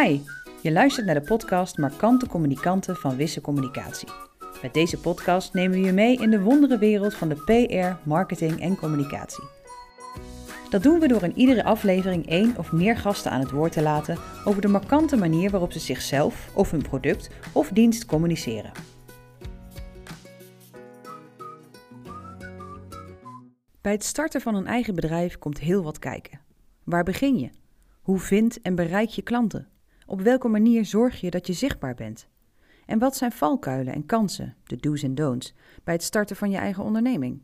Hi, je luistert naar de podcast Markante Communicanten van Wisse Communicatie. Met deze podcast nemen we je mee in de wondere wereld van de PR, marketing en communicatie. Dat doen we door in iedere aflevering één of meer gasten aan het woord te laten over de markante manier waarop ze zichzelf of hun product of dienst communiceren. Bij het starten van een eigen bedrijf komt heel wat kijken. Waar begin je? Hoe vind en bereik je klanten? Op welke manier zorg je dat je zichtbaar bent? En wat zijn valkuilen en kansen, de do's en don'ts, bij het starten van je eigen onderneming?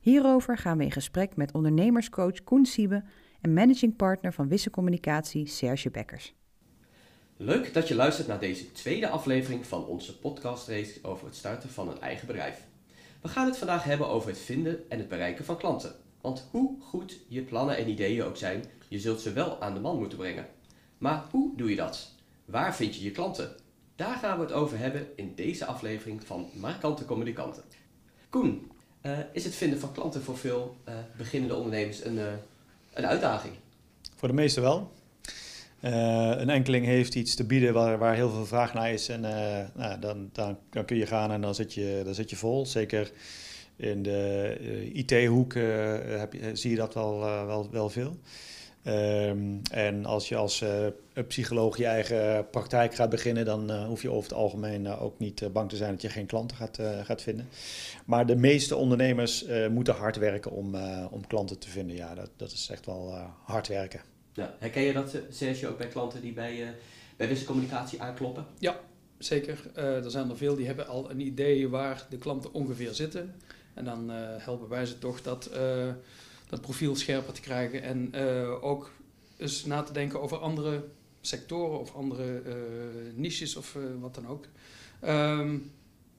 Hierover gaan we in gesprek met ondernemerscoach Koen Siebe en managing partner van Wisse Communicatie Serge Bekkers. Leuk dat je luistert naar deze tweede aflevering van onze podcastrace over het starten van een eigen bedrijf. We gaan het vandaag hebben over het vinden en het bereiken van klanten. Want hoe goed je plannen en ideeën ook zijn, je zult ze wel aan de man moeten brengen. Maar hoe doe je dat? Waar vind je je klanten? Daar gaan we het over hebben in deze aflevering van Markante Communicanten. Koen, uh, is het vinden van klanten voor veel uh, beginnende ondernemers een, uh, een uitdaging? Voor de meesten wel. een enkeling heeft iets te bieden waar, waar heel veel vraag naar is en nou, dan, dan, dan, kun je gaan en dan zit je, dan zit je vol. Zeker in de IT-hoek zie je dat wel, wel, wel veel. Um, en als je als uh, psycholoog je eigen praktijk gaat beginnen, dan uh, hoef je over het algemeen uh, ook niet bang te zijn dat je geen klanten gaat, gaat vinden. Maar de meeste ondernemers moeten hard werken om, om klanten te vinden. Ja, dat, dat is echt wel hard werken. Ja, herken je dat, Sergio, ook bij klanten die bij, bij wisselcommunicatie aankloppen? Ja, zeker. er zijn er veel die hebben al een idee waar de klanten ongeveer zitten. En dan helpen wij ze toch dat dat profiel scherper te krijgen en uh, ook eens na te denken over andere sectoren of andere uh, niches of uh, wat dan ook. Um,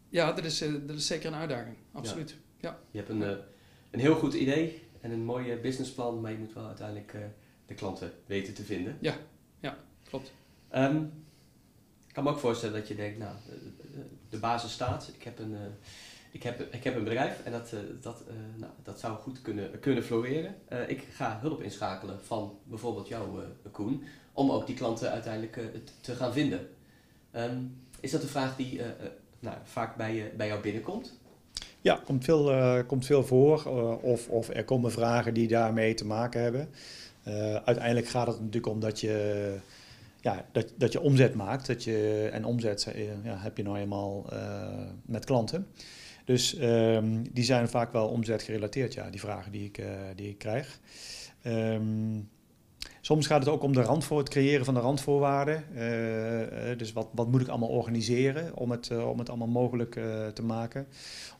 ja, dat is, dat is zeker een uitdaging, absoluut. Ja. ja. Je hebt een, een heel goed idee en een mooi businessplan, maar je moet wel uiteindelijk de klanten weten te vinden. Ja, ja klopt. Um, ik kan me ook voorstellen dat je denkt, nou, de basis staat. Ik heb een ik heb, ik heb een bedrijf en dat, uh, dat, uh, nou, dat zou goed kunnen, kunnen floreren. Uh, ik ga hulp inschakelen van bijvoorbeeld jou, Koen, om ook die klanten uiteindelijk te gaan vinden. Um, is dat een vraag die nou, vaak bij, bij jou binnenkomt? Ja, komt veel, komt veel voor. of, of er komen vragen die daarmee te maken hebben. uiteindelijk gaat het natuurlijk om dat je ja, dat, dat je omzet maakt. Dat je, en omzet ja, heb je nou eenmaal met klanten. Dus um, die zijn vaak wel omzetgerelateerd, ja, die vragen die ik, uh, die ik krijg. Um, soms gaat het ook om de randvoor, het creëren van de randvoorwaarden. Uh, dus wat, wat moet ik allemaal organiseren om het, uh, om het allemaal mogelijk te maken?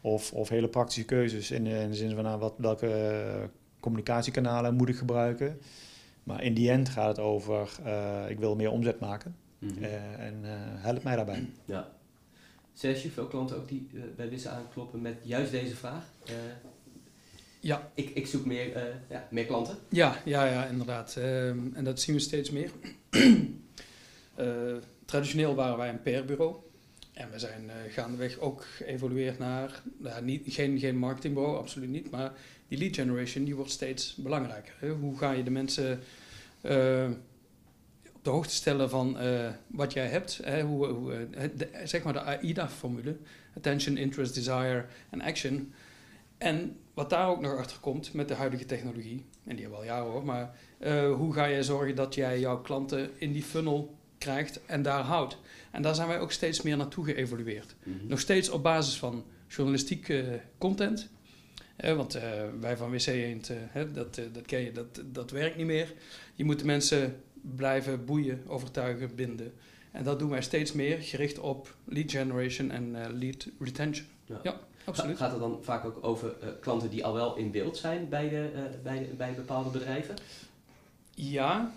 Of, of hele praktische keuzes in, in de zin van nou, wat, welke communicatiekanalen moet ik gebruiken? Maar in die end gaat het over, ik wil meer omzet maken. Mm -hmm. en help mij daarbij. Ja. Sergio, veel klanten ook die uh, bij Wisse aankloppen met juist deze vraag. Uh, ja. Ik, ik zoek meer, uh, ja, meer klanten. Ja, ja, ja inderdaad. Ehm, en dat zien we steeds meer. traditioneel waren wij een PR-bureau. En we zijn gaandeweg ook geëvolueerd naar, nou, niet, geen, geen marketingbureau, absoluut niet. Maar die lead generation die wordt steeds belangrijker. Hè? Hoe ga je de mensen de hoogte stellen van uh, wat jij hebt. Hè, hoe, hoe, eh, de, zeg maar de AIDA-formule. Attention, Interest, Desire en Action. En wat daar ook nog achter komt met de huidige technologie, en die hebben al jaren hoor, maar uh, hoe ga je zorgen dat jij jouw klanten in die funnel krijgt en daar houdt? En daar zijn wij ook steeds meer naartoe geëvolueerd. Mm -hmm. Nog steeds op basis van journalistieke content. want wij van WC Eend, dat, dat ken je, dat, dat werkt niet meer. Je moet de mensen blijven boeien, overtuigen, binden. En dat doen wij steeds meer, gericht op lead generation en uh, lead retention. Ja. ja. absoluut. Gaat het dan vaak ook over uh, klanten die al wel in beeld zijn bij, de, uh, bij, de, bij bepaalde bedrijven? Ja,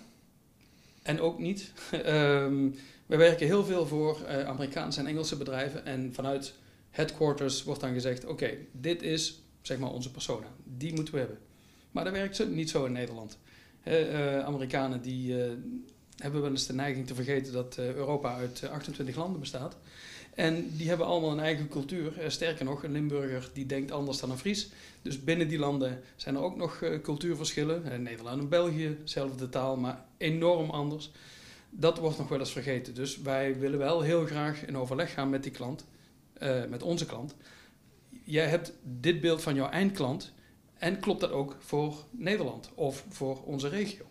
en ook niet. um, we werken heel veel voor Amerikaanse en Engelse bedrijven en vanuit headquarters wordt dan gezegd: oké, okay, dit is zeg maar onze persona, die moeten we hebben. Maar dat werkt niet zo in Nederland. Uh, Amerikanen die uh, hebben wel eens de neiging te vergeten dat uh, Europa uit 28 landen bestaat. En die hebben allemaal een eigen cultuur. sterker nog, een Limburger die denkt anders dan een Fries. Dus binnen die landen zijn er ook nog cultuurverschillen. Nederland en België, dezelfde taal, maar enorm anders. Dat wordt nog wel eens vergeten. Dus wij willen wel heel graag in overleg gaan met die klant, eh, met onze klant. Jij hebt dit beeld van jouw eindklant en klopt dat ook voor Nederland of voor onze regio?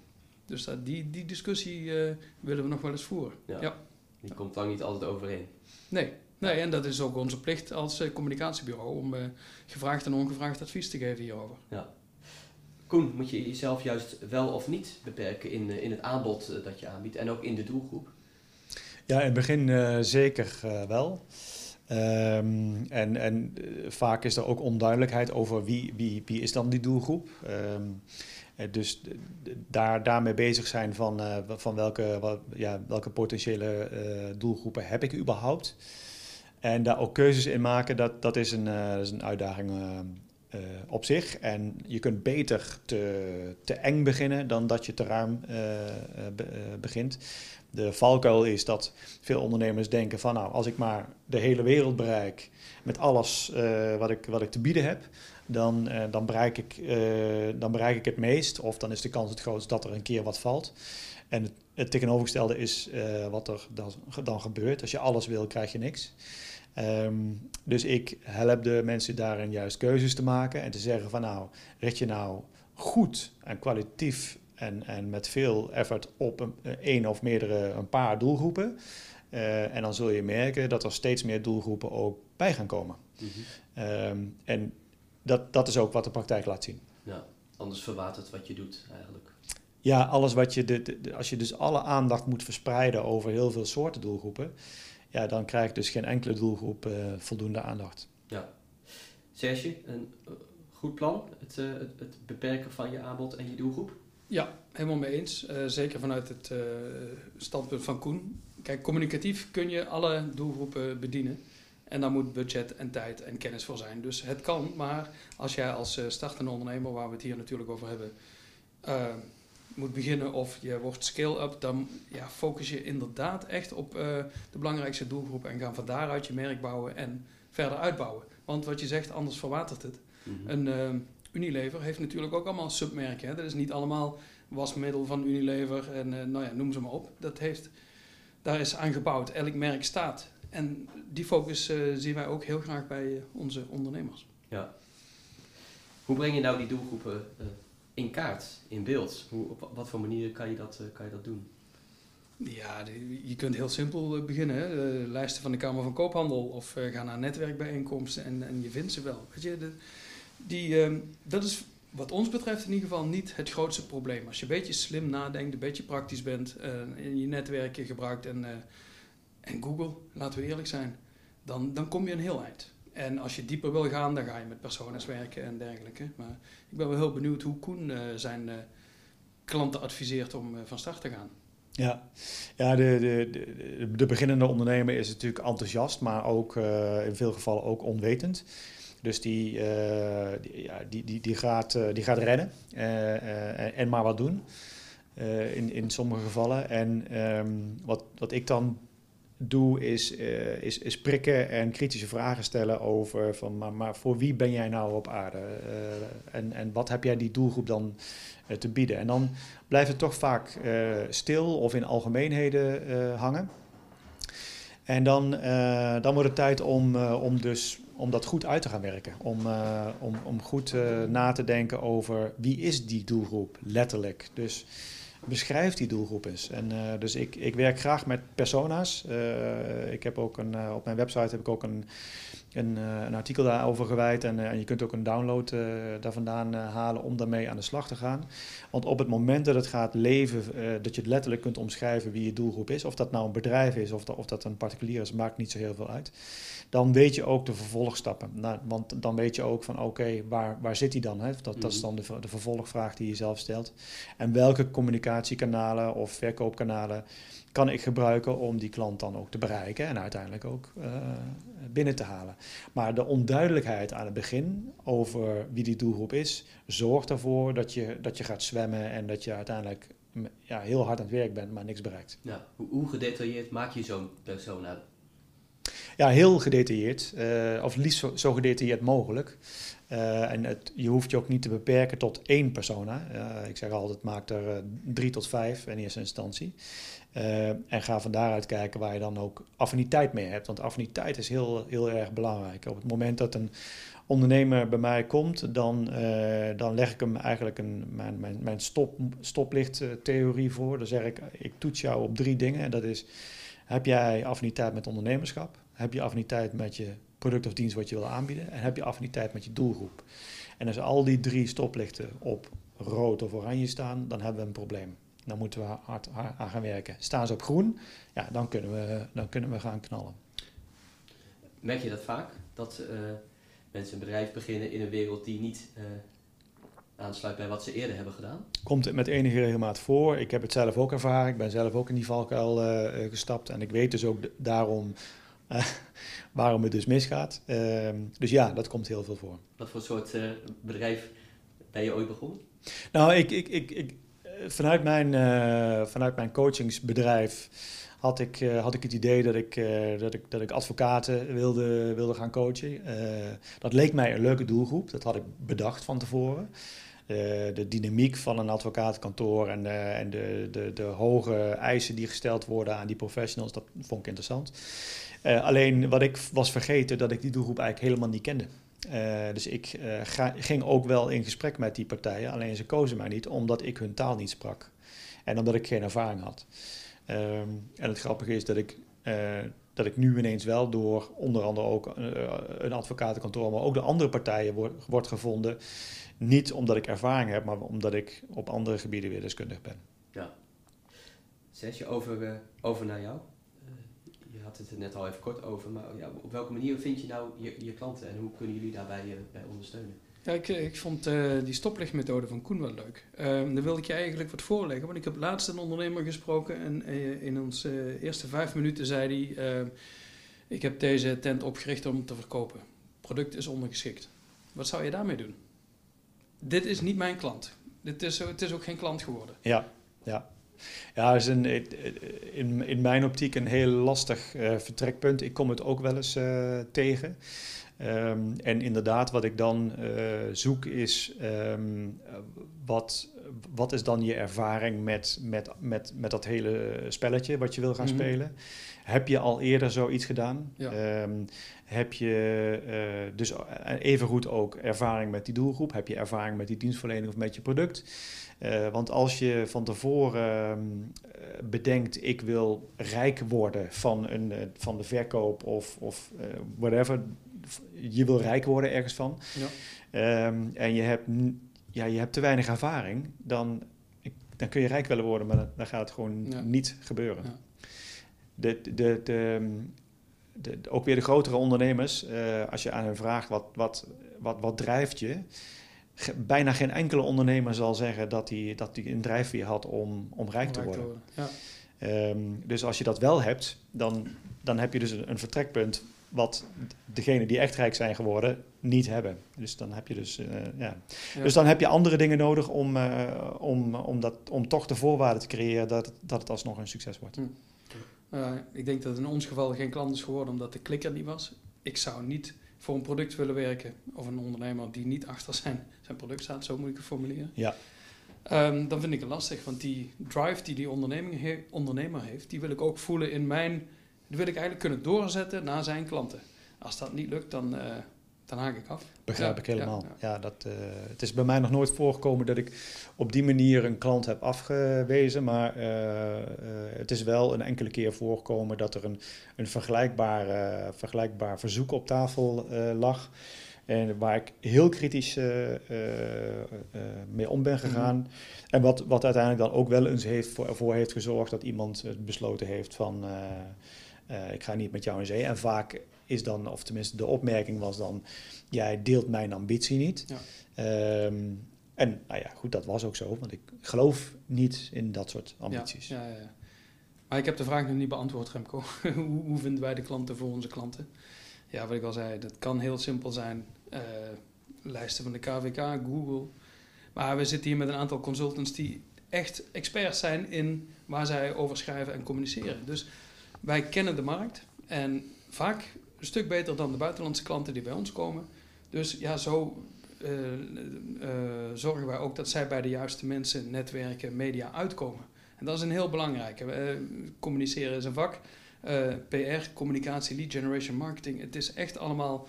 Dus dat, die, die discussie eh, willen we nog wel eens voeren. Ja. Ja. Die komt lang niet altijd overeen. Nee, nee, en dat is ook onze plicht als eh, communicatiebureau om eh, gevraagd en ongevraagd advies te geven hierover. Koen, moet je jezelf juist wel of niet beperken in, eh, in het aanbod dat je aanbiedt en ook in de doelgroep? Ja, in het begin eh, zeker eh, wel. Ehm, en en eh, vaak is er ook onduidelijkheid over wie, wie, wie is dan die doelgroep. Ehm, eh, dus daar, daarmee bezig zijn van, eh, van welke, wat, ja, welke potentiële doelgroepen heb ik überhaupt. En daar ook keuzes in maken, dat, dat, is, een, dat is een uitdaging eh, op zich. En je kunt beter te, te eng beginnen dan dat je te ruim eh, eh, be- begint. De valkuil is dat veel ondernemers denken van nou, als ik maar de hele wereld bereik met alles wat, ik, wat ik te bieden heb, dan, dan, bereik ik, dan bereik ik het meest. Of dan is de kans het grootst dat er een keer wat valt. En het, het tegenovergestelde is wat er dan, dan gebeurt. Als je alles wil, krijg je niks. Ehm, dus ik help de mensen daarin juist keuzes te maken en te zeggen van nou, richt je nou goed en kwalitatief en, en met veel effort op een, eh, één of meerdere, een paar doelgroepen. Eh, en dan zul je merken dat er steeds meer doelgroepen ook bij gaan komen. Ehm, en dat, dat is ook wat de praktijk laat zien. Ja, anders verwatert wat je doet eigenlijk. Ja, alles wat je, de- als je dus alle aandacht moet verspreiden over heel veel soorten doelgroepen, ja, dan krijgt dus geen enkele doelgroep eh, voldoende aandacht. Serge, een eh, goed plan, het, eh, het, het beperken van je aanbod en je doelgroep? Ja, helemaal mee eens. Eh, zeker vanuit het eh, standpunt van Koen. Kijk, communicatief kun je alle doelgroepen bedienen. En daar moet budget en tijd en kennis voor zijn. Dus het kan, maar als jij als eh, startende ondernemer, waar we het hier natuurlijk over hebben, moet beginnen of je wordt scale-up, dan ja, focus je inderdaad echt op eh, de belangrijkste doelgroepen en ga van daaruit je merk bouwen en verder uitbouwen. Want wat je zegt, anders verwatert het. Mhm. Een eh, Unilever heeft natuurlijk ook allemaal submerken. Hè? Dat is niet allemaal wasmiddel van Unilever en eh, nou ja, noem ze maar op. Dat heeft, daar is aan gebouwd. Elk merk staat. En die focus eh, zien wij ook heel graag bij onze ondernemers. Hoe breng je nou die doelgroepen in kaart, in beeld? Hoe, op wat voor manier kan je dat, eh, kan je dat doen? Ja, je kunt heel simpel eh, beginnen. Hè? De lijsten van de Kamer van Koophandel of eh, ga naar netwerkbijeenkomsten en, en je vindt ze wel. Je, de- die, ehm, dat is wat ons betreft in ieder geval niet het grootste probleem. Als je een beetje slim nadenkt, een beetje praktisch bent, eh, en je netwerken gebruikt en, eh, en Google, laten we eerlijk zijn, dan, dan kom je een heel eind. En als je dieper wil gaan, dan ga je met personas werken en dergelijke. Maar ik ben wel heel benieuwd hoe Koen eh, zijn eh, klanten adviseert om eh, van start te gaan. Ja, ja de, de, de, de beginnende ondernemer is natuurlijk enthousiast, maar ook in veel gevallen ook onwetend. Dus die, ja, die, die, die, gaat, die gaat rennen en, en maar wat doen. in, in sommige gevallen. En ehm, wat, wat ik dan doe, is, eh, is, is prikken en kritische vragen stellen over van, maar, maar voor wie ben jij nou op aarde? Eh, en, en wat heb jij die doelgroep dan eh, te bieden? En dan blijft het toch vaak stil of in algemeenheden hangen. En dan, dan wordt het tijd om, om, dus, om dat goed uit te gaan werken. Om, om, om goed na te denken over wie is die doelgroep, letterlijk. Dus beschrijf die doelgroep eens. En, eh, dus ik, ik werk graag met persona's. Eh, ik heb ook een, eh, op mijn website heb ik ook een, een, eh, een artikel daarover gewijd. En, eh, en je kunt ook een download eh, daar vandaan halen om daarmee aan de slag te gaan. Want op het moment dat het gaat leven, dat je het letterlijk kunt omschrijven wie je doelgroep is, of dat nou een bedrijf is of dat, of dat een particulier is, maakt niet zo heel veel uit. Dan weet je ook de vervolgstappen. Nou, want dan weet je ook van oké, waar, waar zit hij dan? Hè? Dat, dat is dan de, de vervolgvraag die je zelf stelt. En welke communicatiekanalen of verkoopkanalen kan ik gebruiken om die klant dan ook te bereiken en uiteindelijk ook binnen te halen. Maar de onduidelijkheid aan het begin over wie die doelgroep is, zorgt ervoor dat je, dat je gaat zwemmen en dat je uiteindelijk ja, heel hard aan het werk bent, maar niks bereikt. Ja, hoe, hoe gedetailleerd maak je zo'n persona? Ja, heel gedetailleerd. Uh, of liefst zo, zo, gedetailleerd mogelijk. Uh, en het, je hoeft je ook niet te beperken tot één persona. Uh, ik zeg altijd, maak er drie tot vijf in eerste instantie. En ga van daaruit kijken waar je dan ook affiniteit mee hebt. Want affiniteit is heel, heel erg belangrijk. Op het moment dat een ondernemer bij mij komt, dan, dan leg ik hem eigenlijk een, mijn, mijn, mijn stop, stoplichttheorie voor. Dan zeg ik, ik toets jou op drie dingen. En dat is, heb jij affiniteit met ondernemerschap? Heb je affiniteit met je product of dienst wat je wil aanbieden? En heb je affiniteit met je doelgroep? En als al die drie stoplichten op rood of oranje staan, dan hebben we een probleem. Dan moeten we hard aan gaan werken. Staan ze op groen, ja, dan, kunnen we, dan kunnen we gaan knallen. Merk je dat vaak? Dat uh, mensen een bedrijf beginnen in een wereld die niet uh, aansluit bij wat ze eerder hebben gedaan? Komt het met enige regelmaat voor. Ik heb het zelf ook ervaren. Ik ben zelf ook in die valkuil uh, gestapt. En ik weet dus ook daarom waarom het dus misgaat. Uh, dus ja, dat komt heel veel voor. Wat voor soort uh, bedrijf ben je ooit begonnen? Nou, ik, ik, ik, ik vanuit, mijn, uh, vanuit mijn coachingsbedrijf had ik, uh, had ik het idee dat ik, dat ik, dat ik advocaten wilde, wilde gaan coachen. dat leek mij een leuke doelgroep, dat had ik bedacht van tevoren. de dynamiek van een advocatenkantoor en, en de, de, de hoge eisen die gesteld worden aan die professionals, dat vond ik interessant. Alleen wat ik was vergeten, dat ik die doelgroep eigenlijk helemaal niet kende. Uh, dus ik ga, ging ook wel in gesprek met die partijen, alleen ze kozen mij niet omdat ik hun taal niet sprak. En omdat ik geen ervaring had. Um, en het grappige is dat ik, dat ik nu ineens wel door onder andere ook een advocatenkantoor, maar ook de andere partijen wordt word gevonden. Niet omdat ik ervaring heb, maar omdat ik op andere gebieden weer deskundig ben. Ja. Zes je over, over naar jou? Had het er net al even kort over, maar ja, op welke manier vind je nou je, je klanten en hoe kunnen jullie daarbij uh, bij ondersteunen? Ja, ik, ik vond uh, die stoplichtmethode van Koen wel leuk. Uh, dan wilde ik je eigenlijk wat voorleggen, want ik heb laatst een ondernemer gesproken en uh, in onze eerste vijf minuten zei hij: Ik heb deze tent opgericht om te verkopen. Product is ondergeschikt. Wat zou je daarmee doen? Dit is niet mijn klant. Dit is, het is ook geen klant geworden. Ja, ja. Ja, is een, in, in mijn optiek een heel lastig uh, vertrekpunt. Ik kom het ook wel eens uh, tegen. Um, en inderdaad, wat ik dan uh, zoek is, um, wat, wat is dan je ervaring met, met, met, met dat hele spelletje wat je wil gaan mm -hmm. spelen? Heb je al eerder zoiets gedaan? Ja. Um, heb je uh, dus even goed ook ervaring met die doelgroep? Heb je ervaring met die dienstverlening of met je product? Uh, want als je van tevoren uh, bedenkt, ik wil rijk worden van, een, uh, van de verkoop of, of whatever, je wil rijk worden ergens van, ja. um, en je hebt, ja, je hebt te weinig ervaring, dan, dan kun je rijk willen worden, maar dan, dan gaat het gewoon ja. niet gebeuren. Ja. De, de, de, de, ook weer de grotere ondernemers, als je aan hen vraagt wat, wat, wat, wat drijft je, bijna geen enkele ondernemer zal zeggen dat hij, dat een drijfveer had om, om rijk te worden. Ja. Um, dus als je dat wel hebt, dan, dan heb je dus een, een, vertrekpunt wat degenen die echt rijk zijn geworden niet hebben. Dus dan heb je dus, uh, ja. ja. Dus dan heb je andere dingen nodig om, uh, om, om, dat, om toch de voorwaarden te creëren dat, dat het alsnog een succes wordt. Hm. Uh, ik denk dat het in ons geval geen klant is geworden omdat de klikker niet was. Ik zou niet voor een product willen werken, of een ondernemer die niet achter zijn, zijn product staat, zo moet ik het formuleren. Ja. Um, dan vind ik het lastig, want die drive die die onderneming he ondernemer heeft, die wil ik ook voelen in mijn, die wil ik eigenlijk kunnen doorzetten naar zijn klanten. Als dat niet lukt, dan, uh, dan haak ik af. Begrijp ik helemaal. Ja, ja. dat, uh, het is bij mij nog nooit voorgekomen dat ik op die manier een klant heb afgewezen. Maar uh, uh, het is wel een enkele keer voorgekomen dat er een, een vergelijkbaar, vergelijkbaar verzoek op tafel lag. En waar ik heel kritisch mee om ben gegaan. Mm -hmm. En wat, wat uiteindelijk dan ook wel eens heeft voor, voor heeft gezorgd dat iemand besloten heeft van... ik ga niet met jou in zee. En vaak is dan, of tenminste de opmerking was dan, jij deelt mijn ambitie niet. Ja. Um, en nou ja, goed, dat was ook zo, want ik geloof niet in dat soort ambities. Ja, ja, ja. Maar ik heb de vraag nog niet beantwoord, Remco. hoe, hoe, vinden wij de klanten voor onze klanten? Ja, wat ik al zei, dat kan heel simpel zijn. Uh, lijsten van de KVK, Google. Maar we zitten hier met een aantal consultants die echt experts zijn in waar zij over schrijven en communiceren. Dus wij kennen de markt en vaak een stuk beter dan de buitenlandse klanten die bij ons komen. Dus ja, zo uh, uh, zorgen wij ook dat zij bij de juiste mensen, netwerken, media uitkomen. En dat is een heel belangrijke. Uh, communiceren is een vak. PR, communicatie, lead generation, marketing. Het is echt allemaal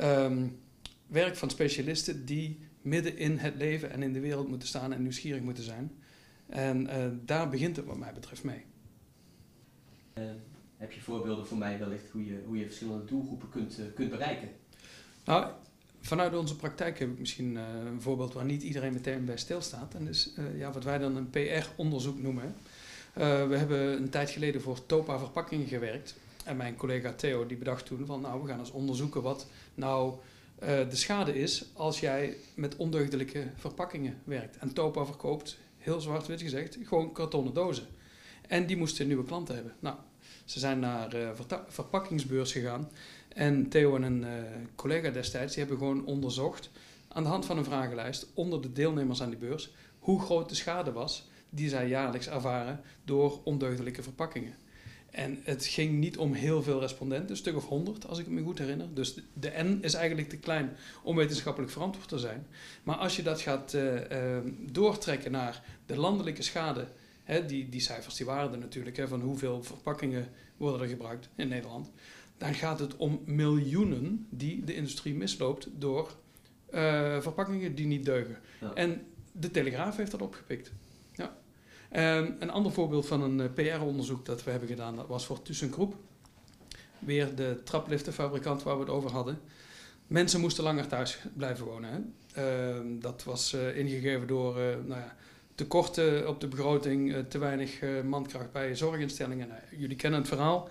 um, werk van specialisten die midden in het leven en in de wereld moeten staan en nieuwsgierig moeten zijn. En daar begint het wat mij betreft mee. Heb je voorbeelden voor mij wellicht hoe je, hoe je verschillende doelgroepen kunt, kunt bereiken? Nou, vanuit onze praktijk heb ik misschien uh, een voorbeeld waar niet iedereen meteen bij stilstaat. En is uh, ja, wat wij dan een PR-onderzoek noemen. We hebben een tijd geleden voor Topa Verpakkingen gewerkt. En mijn collega Theo die bedacht toen van nou we gaan eens onderzoeken wat nou de schade is als jij met ondeugdelijke verpakkingen werkt. En Topa verkoopt, heel zwart-wit gezegd, gewoon kartonnen dozen. En die moesten nieuwe klanten hebben. Nou, ze zijn naar de verpakkingsbeurs gegaan en Theo en een uh, collega destijds, die hebben gewoon onderzocht aan de hand van een vragenlijst onder de deelnemers aan die beurs hoe groot de schade was die zij jaarlijks ervaren door ondeugdelijke verpakkingen. En het ging niet om heel veel respondenten, een stuk of honderd als ik me goed herinner. Dus de, N is eigenlijk te klein om wetenschappelijk verantwoord te zijn. Maar als je dat gaat uh, doortrekken naar de landelijke schade, hè, die, die cijfers die waren er natuurlijk, hè, van hoeveel verpakkingen worden er gebruikt in Nederland dan gaat het om miljoenen die de industrie misloopt door uh, verpakkingen die niet deugen. En de Telegraaf heeft dat opgepikt. Ja. Um, een ander voorbeeld van een uh, PR-onderzoek dat we hebben gedaan, dat was voor ThyssenKrupp. Weer de trapliftenfabrikant waar we het over hadden. Mensen moesten langer thuis blijven wonen. Hè? Uh, dat was uh, ingegeven door nou ja, tekorten op de begroting, te weinig mankracht bij zorginstellingen. Nou, jullie kennen het verhaal.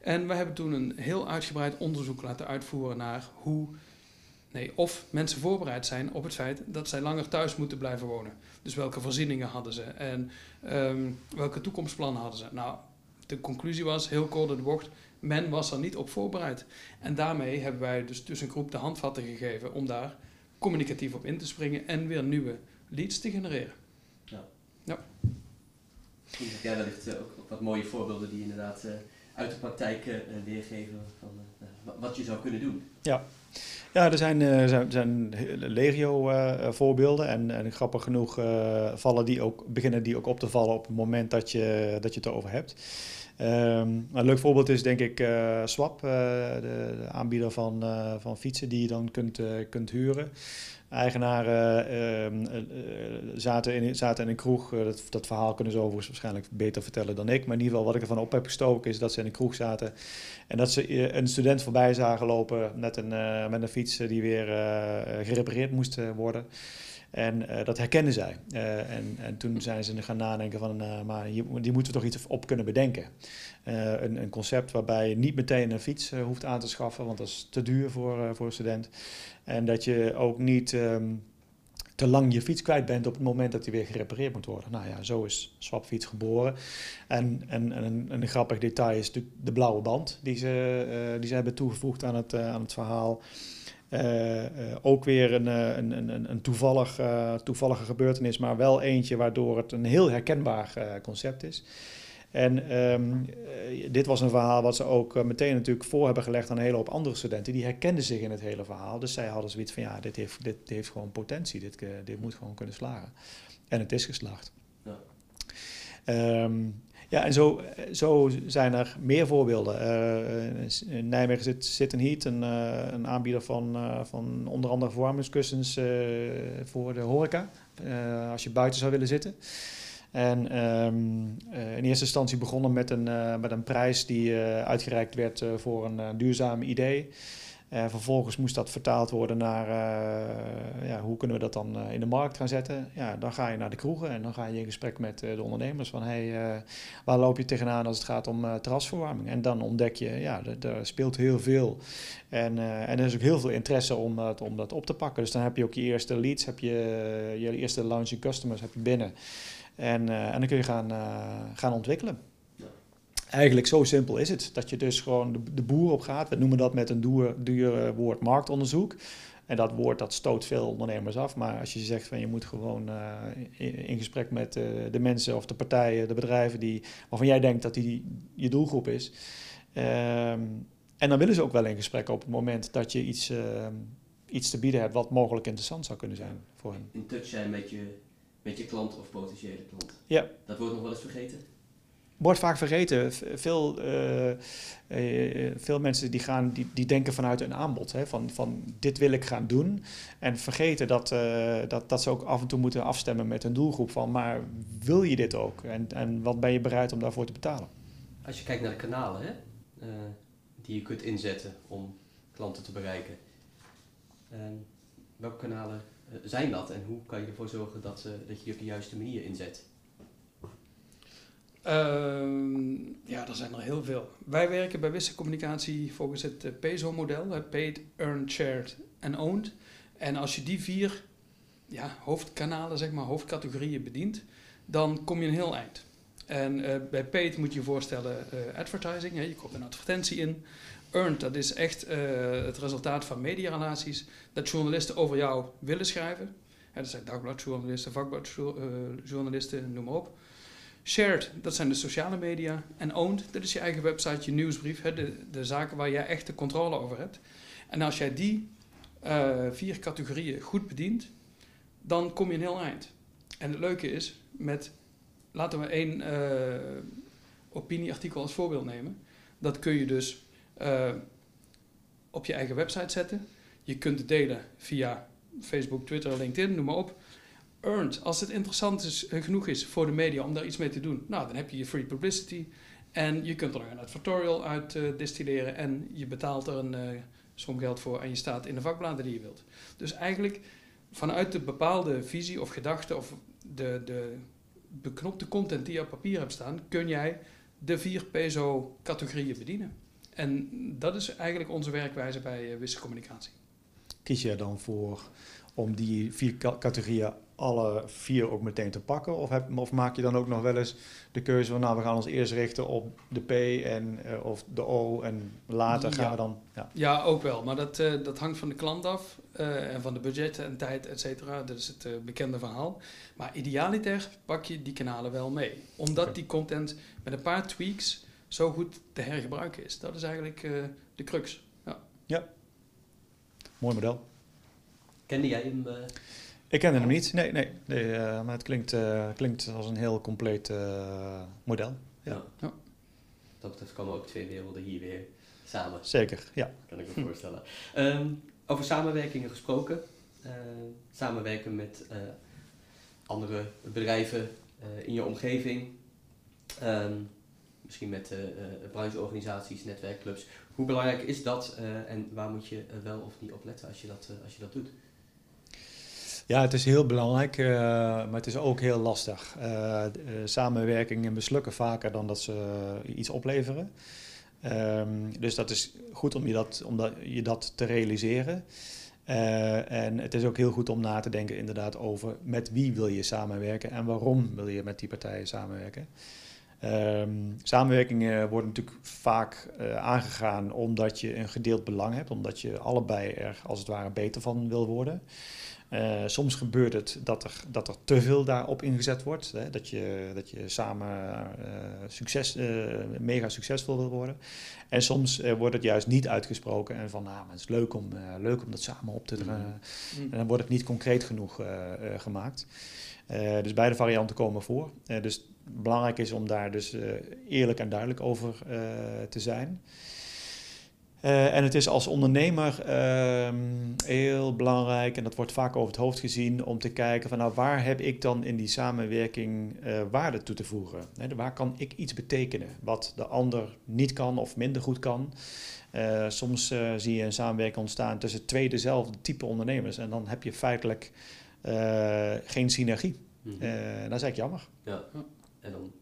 En we hebben toen een heel uitgebreid onderzoek laten uitvoeren naar hoe, nee, of mensen voorbereid zijn op het feit dat zij langer thuis moeten blijven wonen. Dus welke voorzieningen hadden ze en um, welke toekomstplannen hadden ze. Nou, de conclusie was, heel kort in de bocht, men was er niet op voorbereid. En daarmee hebben wij dus tussen groep de handvatten gegeven om daar communicatief op in te springen en weer nieuwe leads te genereren. Ja. ja. Misschien heb jij wellicht ook wat mooie voorbeelden die inderdaad... Uh, uit de praktijk uh, weergeven van uh, wat je zou kunnen doen. Ja, ja er zijn, zijn, zijn legio voorbeelden en, en grappig genoeg vallen die ook, beginnen die ook op te vallen op het moment dat je, dat je het erover hebt. Um, een leuk voorbeeld is denk ik Swap, de, de, aanbieder van, van fietsen die je dan kunt, kunt huren eigenaren ehm, eh, zaten, in, zaten in een kroeg. Eh, dat, dat verhaal kunnen ze overigens waarschijnlijk beter vertellen dan ik. Maar in ieder geval wat ik ervan op heb gestoken is dat ze in een kroeg zaten. En dat ze eh, een student voorbij zagen lopen met een, met een fiets die weer gerepareerd moest worden. En dat herkenden zij. en, en toen zijn ze gaan nadenken van, maar hier, moeten we toch iets op kunnen bedenken. een, een concept waarbij je niet meteen een fiets hoeft aan te schaffen, want dat is te duur voor, voor een student. En dat je ook niet um, te lang je fiets kwijt bent op het moment dat die weer gerepareerd moet worden. Nou ja, zo is Swapfiets geboren. En, en, en een, een, grappig detail is natuurlijk de blauwe band die ze, uh, die ze hebben toegevoegd aan het, uh, aan het verhaal. Uh, ook weer een, een, een, een toevallig, toevallige gebeurtenis, maar wel eentje waardoor het een heel herkenbaar concept is. En um, dit was een verhaal wat ze ook meteen natuurlijk voor hebben gelegd aan een hele hoop andere studenten. Die herkenden zich in het hele verhaal. Dus zij hadden zoiets van, ja, dit heeft, dit, heeft gewoon potentie. Dit, dit moet gewoon kunnen slagen. En het is geslaagd. Ja, um, ja en zo, zo zijn er meer voorbeelden. Uh, in Nijmegen zit, zit een Heat, een, een aanbieder van, van onder andere verwarmingskussens voor de horeca. als je buiten zou willen zitten. En uh, in eerste instantie begonnen met een, met een prijs die uitgereikt werd voor een duurzaam idee. Vervolgens moest dat vertaald worden naar ja, hoe kunnen we dat dan in de markt gaan zetten. Ja, dan ga je naar de kroegen en dan ga je in gesprek met de ondernemers van hey, waar loop je tegenaan als het gaat om terrasverwarming. En dan ontdek je, ja, er speelt heel veel. En, en er is ook heel veel interesse om, om dat op te pakken. Dus dan heb je ook je eerste leads, heb je je eerste launching customers heb je binnen. En, uh, en dan kun je gaan, uh, gaan ontwikkelen. Eigenlijk zo simpel is het. Dat je dus gewoon de, de boer op gaat. We noemen dat met een duur, duur woord marktonderzoek. En dat woord dat stoot veel ondernemers af. Maar als je zegt van je moet gewoon uh, in, in, gesprek met uh, de mensen of de partijen, de bedrijven die, waarvan jij denkt dat die je doelgroep is. Uh, en dan willen ze ook wel in gesprek op het moment dat je iets, uh, iets te bieden hebt wat mogelijk interessant zou kunnen zijn voor hen. In touch zijn met je, met je klant of potentiële klant. Ja. Dat wordt nog wel eens vergeten? Wordt vaak vergeten. Veel, uh, uh, veel mensen die, gaan, die, die denken vanuit een aanbod. Hè, van, van dit wil ik gaan doen. En vergeten dat, dat, dat ze ook af en toe moeten afstemmen met hun doelgroep. Van maar wil je dit ook? En, en wat ben je bereid om daarvoor te betalen? Als je kijkt naar de kanalen hè, die je kunt inzetten om klanten te bereiken. welke kanalen zijn dat en hoe kan je ervoor zorgen dat, dat je op de juiste manier inzet? Uh, ja, er zijn er heel veel. Wij werken bij Wisse Communicatie volgens het uh, PESO-model, Paid, Earned, Shared en Owned. En als je die vier ja, hoofdkanalen, zeg maar, hoofdcategorieën bedient, dan kom je een heel eind. En uh, bij Paid moet je je voorstellen uh, advertising, hè, je koopt een advertentie in. Earned, dat is echt het resultaat van mediarelaties, dat journalisten over jou willen schrijven. Dat zijn dagbladjournalisten, vakbladjournalisten, noem maar op. Shared, dat zijn de sociale media. En owned, dat is je eigen website, je nieuwsbrief, hè, de, de zaken waar jij echt de controle over hebt. En als jij die uh, vier categorieën goed bedient, dan kom je een heel eind. En het leuke is, met, laten we één uh, opinieartikel als voorbeeld nemen. Dat kun je dus uh, op je eigen website zetten. Je kunt het delen via Facebook, Twitter, LinkedIn, noem maar op earned. Als het interessant is, uh, genoeg is voor de media om daar iets mee te doen, nou, dan heb je je free publicity. En je kunt er een advertorial uit uh, distilleren en je betaalt er een uh, som geld voor en je staat in de vakbladen die je wilt. Dus eigenlijk vanuit de bepaalde visie of gedachte of de, de beknopte content die je op papier hebt staan, kun jij de vier PESO-categorieën bedienen. En dat is eigenlijk onze werkwijze bij uh, Communicatie. Kies je dan voor om die vier categorieën alle vier ook meteen te pakken? Of, heb, of, maak je dan ook nog wel eens de keuze van, nou, we gaan ons eerst richten op de P en, uh, of de O en later gaan we dan... Ja. ja, ook wel. Maar dat, uh, dat hangt van de klant af uh, en van de budgetten en tijd, et cetera. Dat is het bekende verhaal. Maar idealiter pak je die kanalen wel mee. Omdat okay. die content met een paar tweaks zo goed te hergebruiken is. Dat is eigenlijk de crux. Ja. ja. Mooi model. Kende jij hem? Ik kende hem niet, nee, nee, nee uh, maar het klinkt, uh, klinkt als een heel compleet uh, model. Ja. ja. Dat, dat komen ook twee werelden hier weer samen. Zeker, ja. Kan ik me voorstellen. Um, over samenwerkingen gesproken. samenwerken met andere bedrijven in je omgeving. Um, misschien met brancheorganisaties, netwerkclubs. Hoe belangrijk is dat en waar moet je wel of niet op letten als je dat, als je dat doet? Ja, het is heel belangrijk, uh, maar het is ook heel lastig. Uh, samenwerkingen mislukken vaker dan dat ze iets opleveren. Um, dus dat is goed om je dat, om dat, je dat te realiseren. En het is ook heel goed om na te denken inderdaad over met wie wil je samenwerken en waarom wil je met die partijen samenwerken. Um, samenwerkingen worden natuurlijk vaak aangegaan omdat je een gedeeld belang hebt, omdat je allebei er als het ware beter van wil worden. Uh, soms gebeurt het dat er, dat er te veel daarop ingezet wordt. Hè? Dat, je, dat je samen uh, succes, uh, mega succesvol wil worden. En soms wordt het juist niet uitgesproken. En van, nou, het is leuk om, leuk om dat samen op te dragen. Mm. En dan wordt het niet concreet genoeg gemaakt. dus beide varianten komen voor. dus belangrijk is om daar dus eerlijk en duidelijk over te zijn. Uh, en het is als ondernemer uh, heel belangrijk, en dat wordt vaak over het hoofd gezien, om te kijken van nou waar heb ik dan in die samenwerking uh, waarde toe te voegen? He, waar kan ik iets betekenen wat de ander niet kan of minder goed kan? Eh, soms zie je een samenwerking ontstaan tussen twee dezelfde type ondernemers en dan heb je feitelijk geen synergie. Mm -hmm. dat is eigenlijk jammer. Ja, en dan,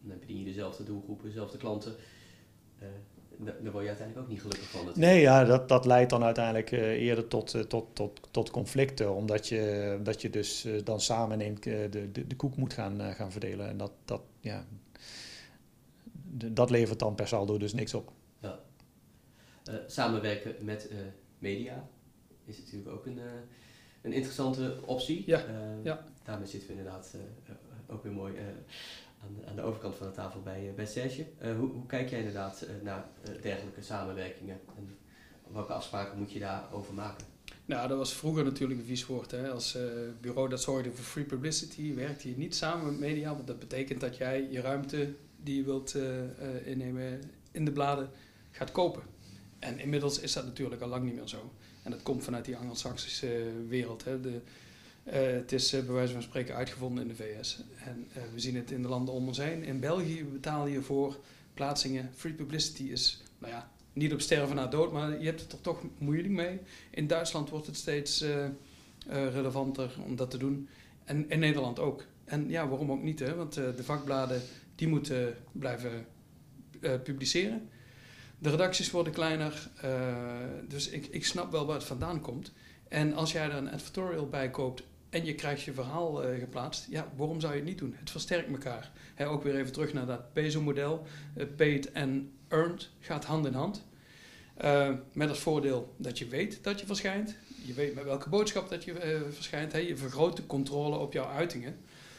dan heb je dezelfde doelgroepen, dezelfde klanten daar word je uiteindelijk ook niet gelukkig van. Natuurlijk. Nee, ja, dat, dat leidt dan uiteindelijk uh, eerder tot, uh, tot, tot, tot conflicten. Omdat je, dat je dus uh, dan samen in, de, de, de koek moet gaan, gaan verdelen. En dat, dat, ja, de, dat levert dan per saldo dus niks op. Ja. samenwerken met media is natuurlijk ook een, een interessante optie. Ja. ja. Daarmee zitten we inderdaad ook weer mooi aan, de, aan de overkant van de tafel bij, uh, bij Serge. Uh, hoe, hoe, kijk jij inderdaad naar dergelijke samenwerkingen? En welke afspraken moet je daarover maken? Nou, dat was vroeger natuurlijk een vies woord. Hè. Als bureau dat zorgde voor free publicity, werkte je niet samen met media. Want dat betekent dat jij je ruimte die je wilt innemen in de bladen gaat kopen. En inmiddels is dat natuurlijk al lang niet meer zo. En dat komt vanuit die Anglo-Saxische wereld. Hè. De, het is uh, bij wijze van spreken uitgevonden in de VS. En uh, we zien het in de landen om ons heen. In België betaal je voor plaatsingen. Free publicity is, nou ja, niet op sterven na dood, maar je hebt het er toch moeilijk mee. In Duitsland wordt het steeds relevanter om dat te doen. En in Nederland ook. En ja, waarom ook niet? Hè? Want de vakbladen die moeten blijven publiceren. De redacties worden kleiner. dus ik, ik snap wel waar het vandaan komt. En als jij er een editorial bij koopt en je krijgt je verhaal uh, geplaatst, ja, waarom zou je het niet doen? Het versterkt elkaar. Ook weer even terug naar dat PESO-model. Uh, paid en earned gaat hand in hand. Uh, met het voordeel dat je weet dat je verschijnt. Je weet met welke boodschap dat je verschijnt. Je vergroot de controle op jouw uitingen.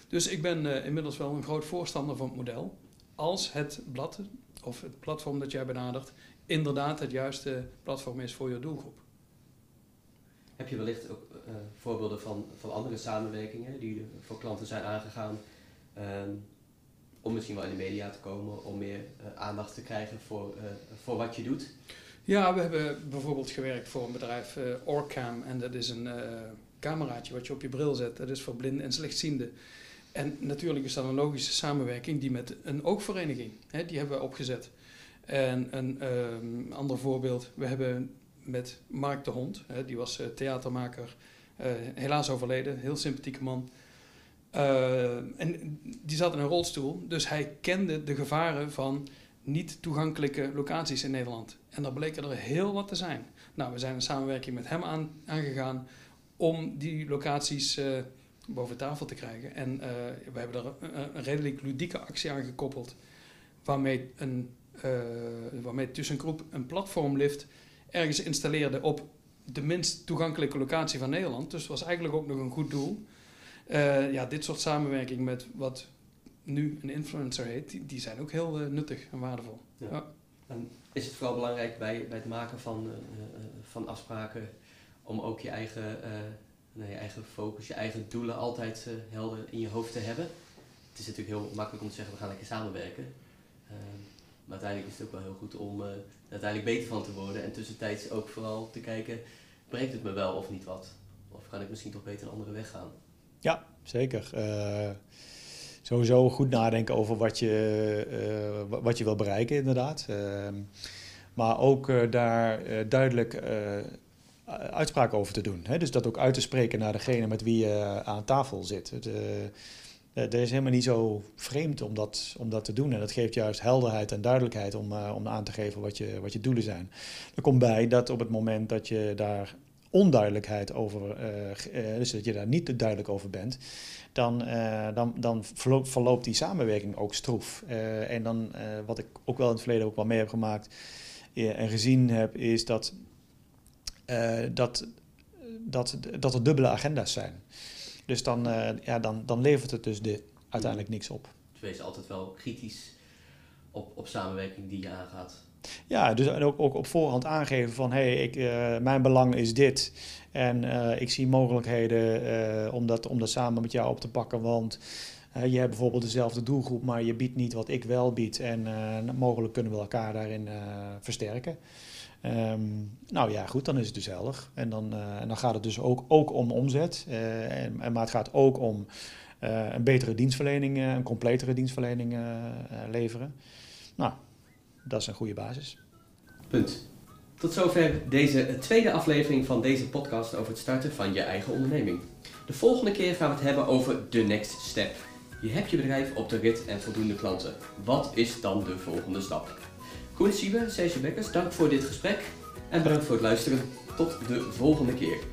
Dus ik ben inmiddels wel een groot voorstander van het model. Als het blad of het platform dat jij benadert inderdaad het juiste platform is voor je doelgroep. Heb je wellicht ook uh, voorbeelden van, van andere samenwerkingen die voor klanten zijn aangegaan um, om misschien wel in de media te komen, om meer uh, aandacht te krijgen voor, voor wat je doet? Ja, we hebben bijvoorbeeld gewerkt voor een bedrijf Orcam en dat is een cameraatje wat je op je bril zet. Dat is voor blinden en slechtzienden. En natuurlijk is dat een logische samenwerking die met een oogvereniging, hè, die hebben we opgezet. En een um, ander voorbeeld, we hebben met Mark de Hond. Hè, die was uh, theatermaker, uh, helaas overleden, heel sympathieke man. Uh, en die zat in een rolstoel, dus hij kende de gevaren van niet toegankelijke locaties in Nederland. En daar bleken er heel wat te zijn. Nou, we zijn een samenwerking met hem aan, aangegaan om die locaties boven tafel te krijgen. En we hebben er een, redelijk ludieke actie aan gekoppeld, waarmee, een, waarmee TussenGroep een platform lift ergens installeerde op de minst toegankelijke locatie van Nederland. Dus het was eigenlijk ook nog een goed doel. Uh, ja, dit soort samenwerking met wat nu een influencer heet, die, die zijn ook heel uh, nuttig en waardevol. Ja. Ja. En is het vooral belangrijk bij, bij het maken van, uh, van afspraken om ook je eigen, nee, je eigen focus, je eigen doelen altijd helder in je hoofd te hebben? Het is natuurlijk heel makkelijk om te zeggen, we gaan lekker samenwerken. Maar uiteindelijk is het ook wel heel goed om uiteindelijk beter van te worden. En tussentijds ook vooral te kijken, brengt het me wel of niet wat? Of kan ik misschien toch beter een andere weg gaan? Ja, zeker. Uh, sowieso goed nadenken over wat je, uh, wat je wil bereiken, inderdaad. Ehm, maar ook daar duidelijk uitspraken over te doen. Hè? Dus dat ook uit te spreken naar degene met wie je aan tafel zit. Uh, dat is helemaal niet zo vreemd om dat, om dat te doen. En dat geeft juist helderheid en duidelijkheid om, uh, om aan te geven wat je, wat je doelen zijn. Er komt bij dat op het moment dat je daar onduidelijkheid over, uh, dus dat je daar niet duidelijk over bent, dan, dan, dan verloopt, verloopt, die samenwerking ook stroef. en dan, wat ik ook wel in het verleden ook wel mee heb gemaakt en gezien heb, is dat, dat, dat, dat er dubbele agenda's zijn. Dus dan, uh, ja, dan, dan levert het dus de, uiteindelijk niks op. Dus wees altijd wel kritisch op, op samenwerking die je aangaat. Ja, dus ook, ook op voorhand aangeven van hé, hey, ik, uh, mijn belang is dit. En uh, ik zie mogelijkheden uh, om, dat, om dat samen met jou op te pakken. Want je hebt bijvoorbeeld dezelfde doelgroep, maar je biedt niet wat ik wel bied. En mogelijk kunnen we elkaar daarin versterken. Um, nou ja, goed, dan is het dus helder. En dan, uh, en dan gaat het dus ook, ook om omzet. Uh, en, maar het gaat ook om uh, een betere dienstverlening, een completere dienstverlening leveren. Nou, dat is een goede basis. Punt. Tot zover deze tweede aflevering van deze podcast over het starten van je eigen onderneming. De volgende keer gaan we het hebben over de next step. Je hebt je bedrijf op de rit en voldoende klanten. Wat is dan de volgende stap? Koen Siebe, Sergio Bekkers, dank voor dit gesprek en bedankt voor het luisteren. Tot de volgende keer.